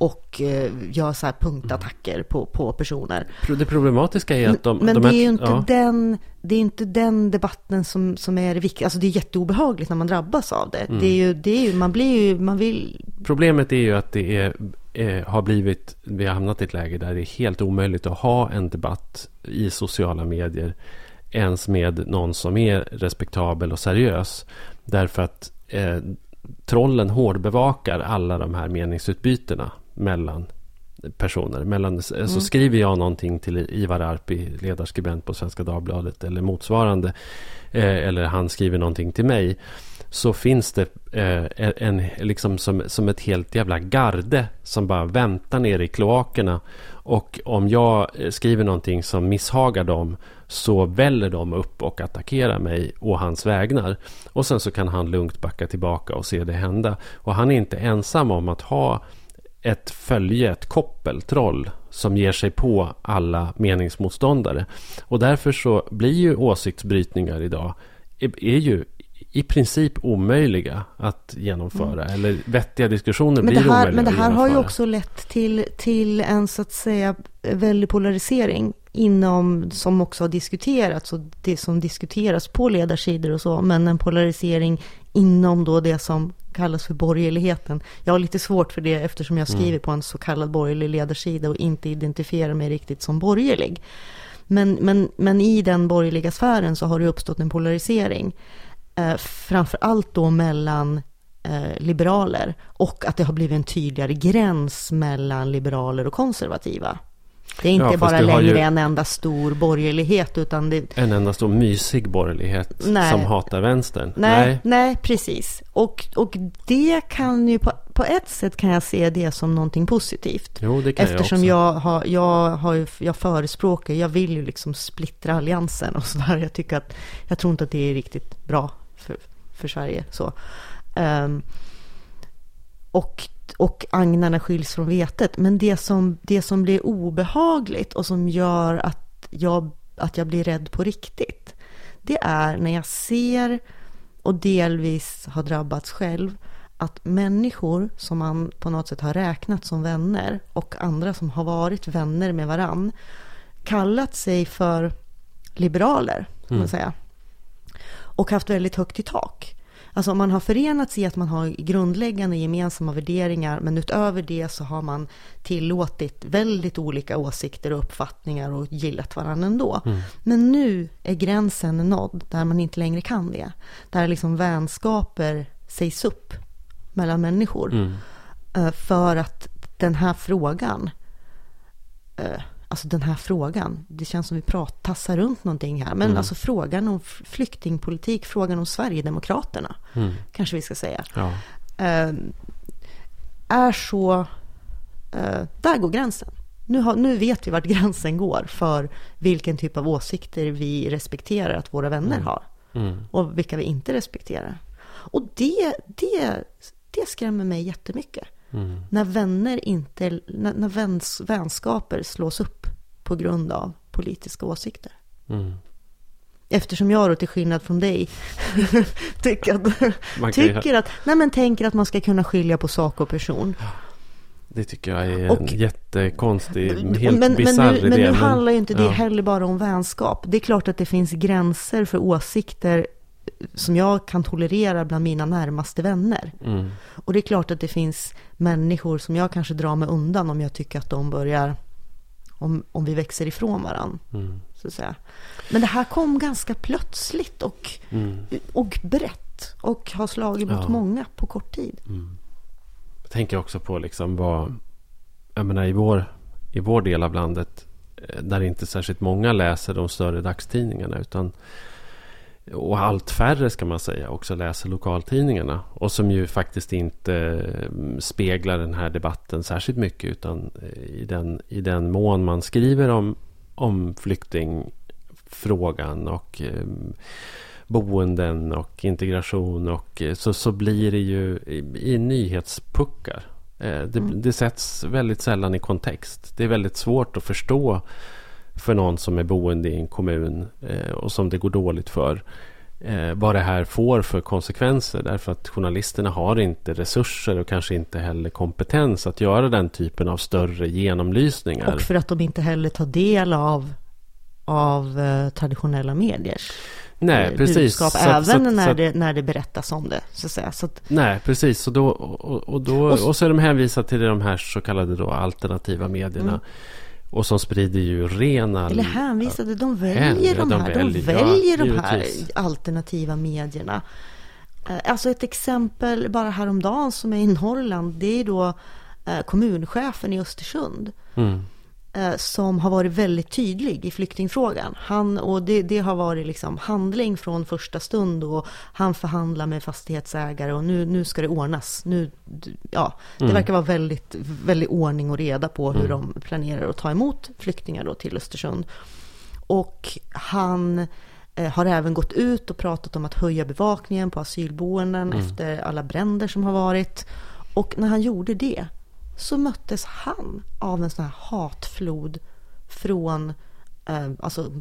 och eh, gör så här punktattacker på, på personer. Det problematiska är att de... Men de det, är ju inte ja. den, det är inte den debatten som, som är det viktiga. Alltså det är jätteobehagligt när man drabbas av det. Mm. Det är ju, det är ju, man blir ju, man vill... Problemet är ju att det är, är, har blivit, vi har hamnat i ett läge där det är helt omöjligt att ha en debatt i sociala medier ens med någon som är respektabel och seriös. Därför att eh, trollen hårdbevakar alla de här meningsutbytena mellan personer. Mellan, mm. Så skriver jag någonting till Ivar Arpi, ledarskribent på Svenska Dagbladet eller motsvarande. Eh, eller han skriver någonting till mig. Så finns det eh, en, liksom som, som ett helt jävla garde som bara väntar nere i kloakerna. Och om jag skriver någonting som misshagar dem så väller de upp och attackerar mig och hans vägnar. Och sen så kan han lugnt backa tillbaka och se det hända. Och han är inte ensam om att ha ett följe, ett koppeltroll som ger sig på alla meningsmotståndare. Och därför så blir ju åsiktsbrytningar idag är, är ju i princip omöjliga att genomföra. Mm. Eller vettiga diskussioner men blir här, omöjliga Men det här har ju också lett till, till en så att säga väldig polarisering inom, som också har diskuterats och det som diskuteras på ledarsidor och så, men en polarisering inom då det som kallas för borgerligheten. Jag har lite svårt för det eftersom jag skriver mm. på en så kallad borgerlig ledarsida och inte identifierar mig riktigt som borgerlig. Men, men, men i den borgerliga sfären så har det uppstått en polarisering. Eh, framför allt då mellan eh, liberaler och att det har blivit en tydligare gräns mellan liberaler och konservativa. Det är inte ja, bara längre ju... en enda stor borgerlighet utan det... En enda stor mysig borgerlighet nej. som hatar vänstern. Nej, nej, nej. precis. Och, och det kan ju på, på ett sätt kan jag se det som någonting positivt. Jo, det kan Eftersom jag också. jag, har, jag, har, jag förespråkar, jag vill ju liksom splittra alliansen och sådär. Jag tycker att, jag tror inte att det är riktigt bra för, för Sverige. Så. Um, och och agnarna skiljs från vetet. Men det som, det som blir obehagligt och som gör att jag, att jag blir rädd på riktigt, det är när jag ser och delvis har drabbats själv, att människor som man på något sätt har räknat som vänner och andra som har varit vänner med varann kallat sig för liberaler, kan man mm. säga. Och haft väldigt högt i tak. Alltså om man har förenats i att man har grundläggande gemensamma värderingar men utöver det så har man tillåtit väldigt olika åsikter och uppfattningar och gillat varandra ändå. Mm. Men nu är gränsen nådd där man inte längre kan det. Där liksom vänskaper sägs upp mellan människor. Mm. Eh, för att den här frågan eh, alltså den här frågan, det känns som vi pratar, tassar runt någonting här, men mm. alltså frågan om flyktingpolitik, frågan om Sverigedemokraterna, mm. kanske vi ska säga, ja. äh, är så, äh, där går gränsen. Nu, har, nu vet vi vart gränsen går för vilken typ av åsikter vi respekterar att våra vänner mm. har. Mm. Och vilka vi inte respekterar. Och det, det, det skrämmer mig jättemycket. Mm. När vänner inte, när, när väns, vänskaper slås upp på grund av politiska åsikter. Mm. Eftersom jag då till skillnad från dig tycker, att, tycker att, nej men tänker att man ska kunna skilja på sak och person. det tycker jag är Och- en jättekonstig, men, helt men, bisarr nu, idé. men nu handlar ju inte det ja. heller bara om vänskap. Det är klart att det finns gränser för åsikter som jag kan tolerera bland mina närmaste vänner. Mm. Och det är klart att det finns människor som jag kanske drar mig undan om jag tycker att de börjar, om, om vi växer ifrån varandra. Mm. Så att säga. Men det här kom ganska plötsligt och, Mm. och brett och har slagit mot Ja. många på kort tid. Mm. Jag tänker också på liksom vad, jag menar i vår, i vår del av landet eh, där inte särskilt många läser de större dagstidningarna utan och allt färre ska man säga också läser lokaltidningarna och som ju faktiskt inte eh, speglar den här debatten särskilt mycket utan eh, i den, i den mån man skriver om, om flyktingfrågan och eh, boenden och integration och eh, så, så blir det ju i, i nyhetspuckar. Eh, Det, Mm. det sätts väldigt sällan i kontext. Det är väldigt svårt att förstå för någon som är boende i en kommun eh, och som det går dåligt för. Eh, vad det här får för konsekvenser. Därför att journalisterna har inte resurser och kanske inte heller kompetens att göra den typen av större genomlysningar. Och för att de inte heller tar del av, av eh, traditionella mediers Nej, precis. budskap. Så även så när, så det, när det berättas om det. Så att säga. Så att, Nej, precis. Och, då, och, och, då, Och s- och så är de hänvisade till de här så kallade då alternativa medierna. Mm. Och som sprider ju rena... eller hänvisade, de väljer de ja, de här, väljer, de ja, väljer de här alternativa medierna. Eh, Alltså ett exempel bara häromdagen som är i Norrland, det är då eh, kommunchefen i Östersund. Mm, som har varit väldigt tydlig i flyktingfrågan. Han, och det, det har varit liksom handling från första stund och han förhandlar med fastighetsägare och nu, nu ska det ordnas. Nu, ja, det Mm. verkar vara väldigt, väldigt ordning och reda på hur Mm. de planerar att ta emot flyktingar då till Östersund. Och han eh, har även gått ut och pratat om att höja bevakningen på asylboenden Mm. efter alla bränder som har varit. Och när han gjorde det så möttes han av en sån här hatflod från eh, alltså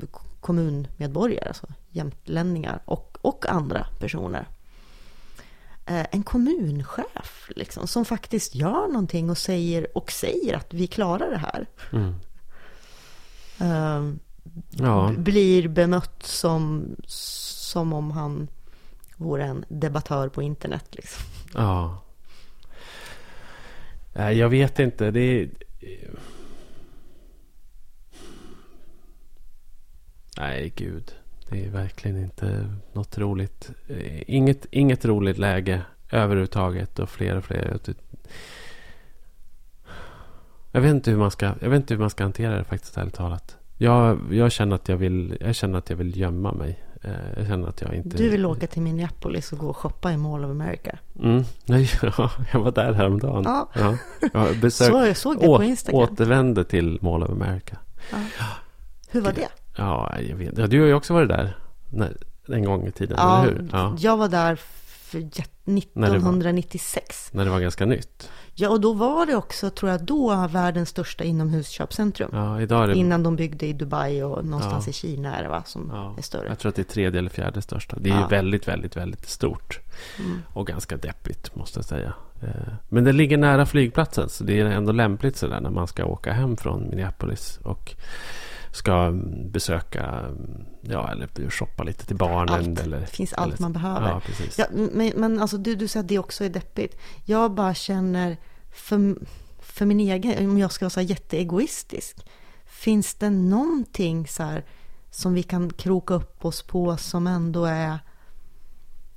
kommunmedborgare, alltså jämtlänningar och, och andra personer. Eh, en kommunchef liksom, som faktiskt gör någonting och säger, och säger att vi klarar det här. mm. Eh, Ja, blir bemött som, som om han vore en debattör på internet. Liksom. ja. Nej, jag vet inte. Det är... Nej, gud. Det är verkligen inte något roligt. Eh, inget, inget roligt läge överhuvudtaget. Och fler och fler. Jag vet inte hur man ska, jag vet inte hur man ska hantera det faktiskt, ärligt talat. Jag, jag, känner att jag, vill, jag känner att jag vill gömma mig. Eh, Jag känner att jag inte... Du vill åka till Minneapolis och gå och shoppa i Mall of America. Mm. Nej, ja, jag var där häromdagen. Ja. Ja. Jag besök, Så jag såg det på Instagram. återvände till Mall of America. Hur var det? Ja, jag vet. Ja, du har ju också varit där när, en gång i tiden, Ja, eller hur? Ja, jag var där för jät- När det var- 1996. när det var ganska nytt. Ja, och då var det också, tror jag, då världens största inomhusköpcentrum. Ja, idag det... Innan de byggde i Dubai och någonstans Ja. i Kina är det va, som Ja, är större. jag tror att det är tredje eller fjärde största. Det är ju väldigt, väldigt, väldigt stort. Mm. Och ganska deppigt, måste jag säga. Eh, Men det ligger nära flygplatsen, så det är ändå lämpligt sådär när man ska åka hem från Minneapolis. Och ska besöka, ja, eller shoppa lite till barnen. Allt. Eller, finns allt eller, man behöver. Ja, precis. Ja, men, men alltså du, du säger att det också är deppigt. Jag bara känner för, för min egen, om jag ska vara så jätteegoistisk. Finns det någonting så här som vi kan kroka upp oss på som ändå är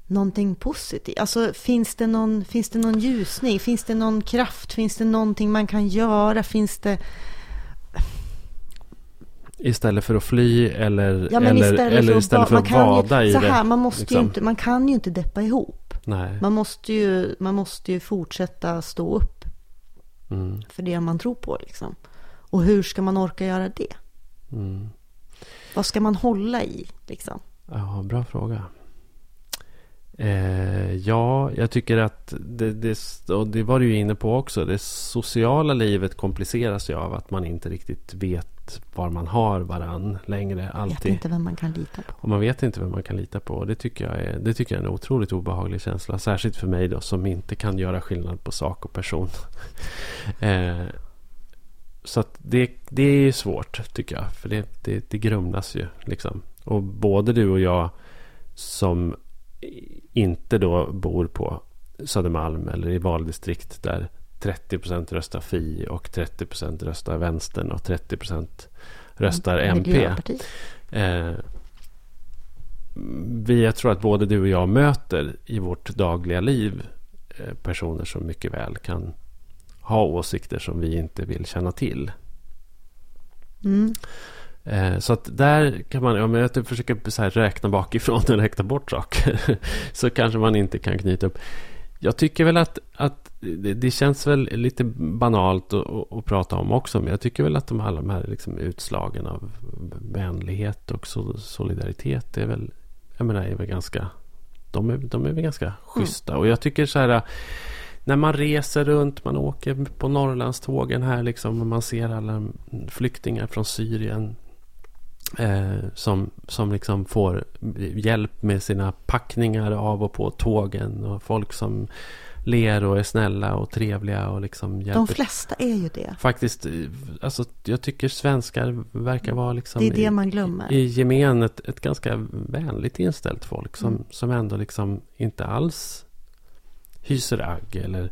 någonting positivt? Alltså finns det någon, finns det någon ljusning? Finns det någon kraft? Finns det någonting man kan göra? Finns det... Istället för att fly eller, Ja, eller, istället eller för att, istället för att vada ju, i så det. här, man måste liksom. ju inte, man kan ju inte deppa ihop. Nej. Man måste ju, man måste ju fortsätta stå upp Mm, för det man tror på. Liksom. Och hur ska man orka göra det? mm. Vad ska man hålla i? Liksom? Ja, bra fråga. Eh, ja, jag tycker att det, det, och det var du ju inne på också. Det sociala livet kompliceras ju av att man inte riktigt vet var man har varann längre. Alltid. Vet inte vem man kan lita på. Och man vet inte vem man kan lita på. Det tycker jag är, det tycker jag är en otroligt obehaglig känsla. Särskilt för mig då som inte kan göra skillnad på sak och person. eh, så det, det är svårt tycker jag. För det, det, det grumlas ju liksom. Och både du och jag som inte då bor på Södermalm eller i valdistrikt där 30% röstar Fi och 30% röstar Vänstern och 30 röstar mm, MP. Eh, vi, jag tror att både du och jag möter i vårt dagliga liv eh, personer som mycket väl kan ha åsikter som vi inte vill känna till. Mm. Eh, så att där kan man, om jag försöker så här räkna bakifrån och räkna bort saker, så kanske man inte kan knyta upp. Jag tycker väl att, att det, det känns väl lite banalt att, att, prata om också, men jag tycker väl att de, alla de här liksom utslagen av vänlighet och solidaritet är väl, jag menar, är väl ganska, de är, de är väl ganska schyssta. Mm. Och jag tycker så här, när man reser runt, man åker på Norrlandstågen här liksom, och man ser alla flyktingar från Syrien Eh, som, som liksom får hjälp med sina packningar av och på tågen. Och folk som ler och är snälla och trevliga. Och liksom hjälper. De flesta är ju det. Faktiskt, alltså, jag tycker svenskar verkar vara liksom Det är det man glömmer. I, i gemen ett, ett ganska vänligt inställt folk. Som, mm. som ändå liksom inte alls hyser agg eller,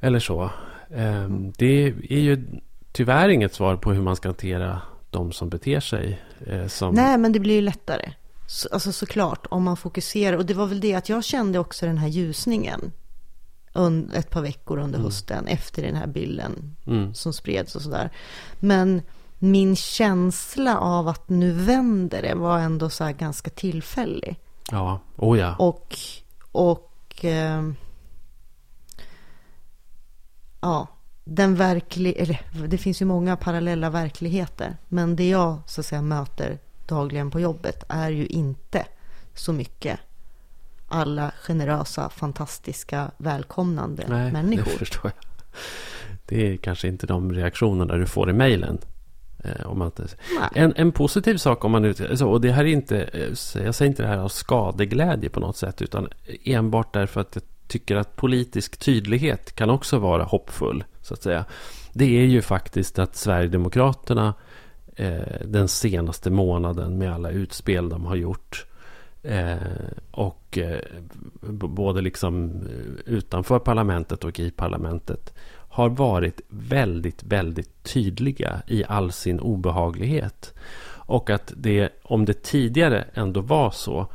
eller så. Eh, mm. Det är ju tyvärr inget svar på hur man ska hantera de som beter sig eh, som... Nej, men det blir ju lättare. Så, alltså såklart, om man fokuserar. Och det var väl det att jag kände också den här ljusningen ett par veckor under mm. hösten efter den här bilden mm. som spreds och sådär. Men min känsla av att nu vänder det var ändå så här ganska tillfällig. Ja, oh ja. Och, och eh, ja, den verklig, eller det finns ju många parallella verkligheter, men det jag så att säga möter dagligen på jobbet är ju inte så mycket alla generösa, fantastiska, välkomnande Nej, människor. Det förstår jag. Det är kanske inte de reaktionerna du får i mejlen. Eh, en, en positiv sak om man nu... Alltså, och det här är inte... Eh, jag säger inte det här av skadeglädje på något sätt. Utan enbart därför att jag tycker att politisk tydlighet kan också vara hoppfull så att säga. Det är ju faktiskt att Sverigedemokraterna eh, den senaste månaden med alla utspel de har gjort eh, och eh, både liksom eh, utanför parlamentet och i parlamentet har varit väldigt, väldigt tydliga i all sin obehaglighet. Och att det, om det tidigare ändå var så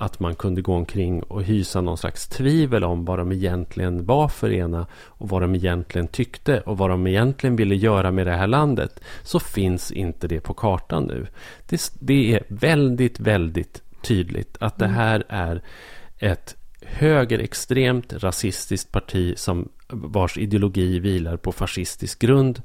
att man kunde gå omkring och hysa någon slags tvivel om vad de egentligen var för ena och vad de egentligen tyckte och vad de egentligen ville göra med det här landet så finns inte det på kartan nu. Det, det är väldigt, väldigt tydligt att det mm. här är ett högerextremt rasistiskt parti som vars ideologi vilar på fascistisk grund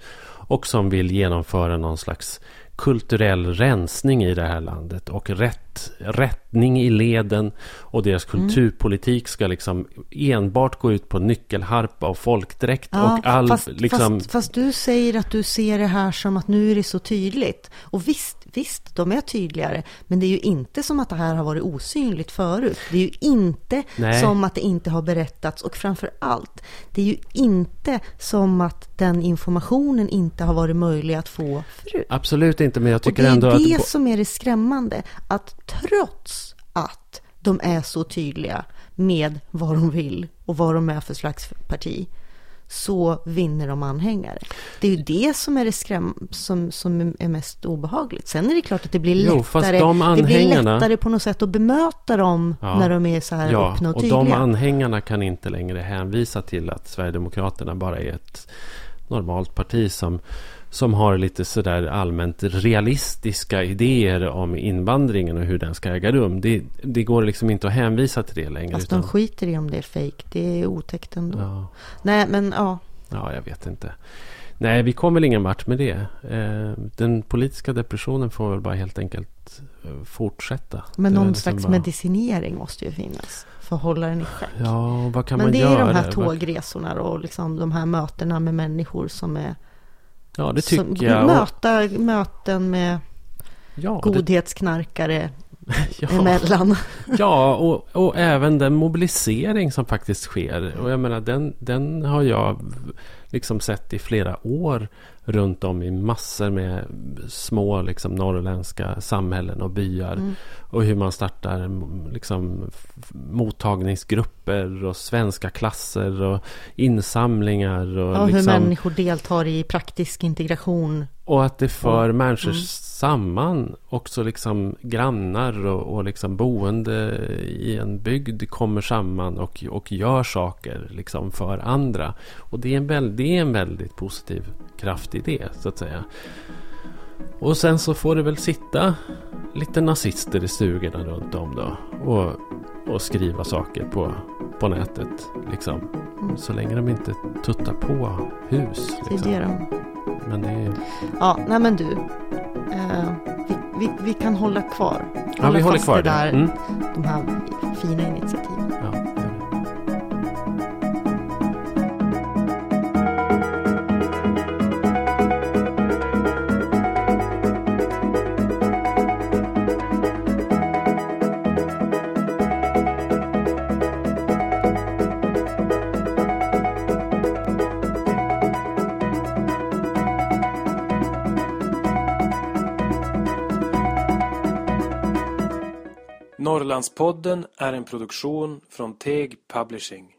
och som vill genomföra någon slags kulturell rensning i det här landet och rätt, rättning i leden och deras mm. kulturpolitik ska liksom enbart gå ut på nyckelharpa och folkdräkt ja, och all fast, liksom... Fast, fast, du säger att du ser det här som att nu är det så tydligt. Och visst, visst, de är tydligare, men det är ju inte som att det här har varit osynligt förut. Det är ju inte Nej. som att det inte har berättats och framför allt, det är ju inte som att den informationen inte har varit möjlig att få förut. Absolut inte, men jag tycker ändå att... Det är det som är det skrämmande, att trots att de är så tydliga med vad de vill och vad de är för slags parti, så vinner de anhängare. Det är ju det som är det skräm som, som är mest obehagligt. Sen är det klart att det blir lättare, jo, anhängarna... det blir lättare på något sätt att bemöta dem ja, när de är så här ja, öppna och tydliga. Och de anhängarna kan inte längre hänvisa till att Sverigedemokraterna bara är ett normalt parti som som har lite sådär allmänt realistiska idéer om invandringen och hur den ska äga rum. Det, det går liksom inte att hänvisa till det längre. Fast utan... de skiter i om det är fejk. Det är otäckt ändå. Ja. Nej, men ja. Ja, jag vet inte. Nej, vi kommer väl ingen vart med det. Eh, den politiska depressionen får väl bara helt enkelt eh, fortsätta. Men någon liksom slags bara... medicinering måste ju finnas. för att hålla den i schack. Ja, vad kan Men man det göra? är de här tågresorna och liksom de här mötena med människor som är... Ja, det tycker jag. Och, Möta, möten med ja, godhetsknarkare ja, emellan. ja och, och även den mobilisering som faktiskt sker. Och jag menar, den, den har jag liksom sett i flera år runt om i massor med små liksom, norrländska samhällen och byar. Mm. Och hur man startar liksom, mottagningsgrupper och svenska klasser och insamlingar. Och, Ja, hur liksom, människor deltar i praktisk integration. Och att det för människor mm. samman. Också liksom grannar och, och liksom boende i en bygd kommer samman och, och gör saker liksom för andra. Och det är, en väl, det är en väldigt positiv kraft i det så att säga. Och sen så får det väl sitta lite nazister i stugorna runt om då. Och, och skriva saker på, på nätet. Liksom. Mm. Så länge de inte tuttar på hus. Det är Liksom. det de... Men det är Ja, nej men du. Eh, vi, vi, vi kan hålla kvar. Ja, vi håller kvar det. där, Mm. de här fina initiativen. Ja, Norrlandspodden är en produktion från Teg Publishing.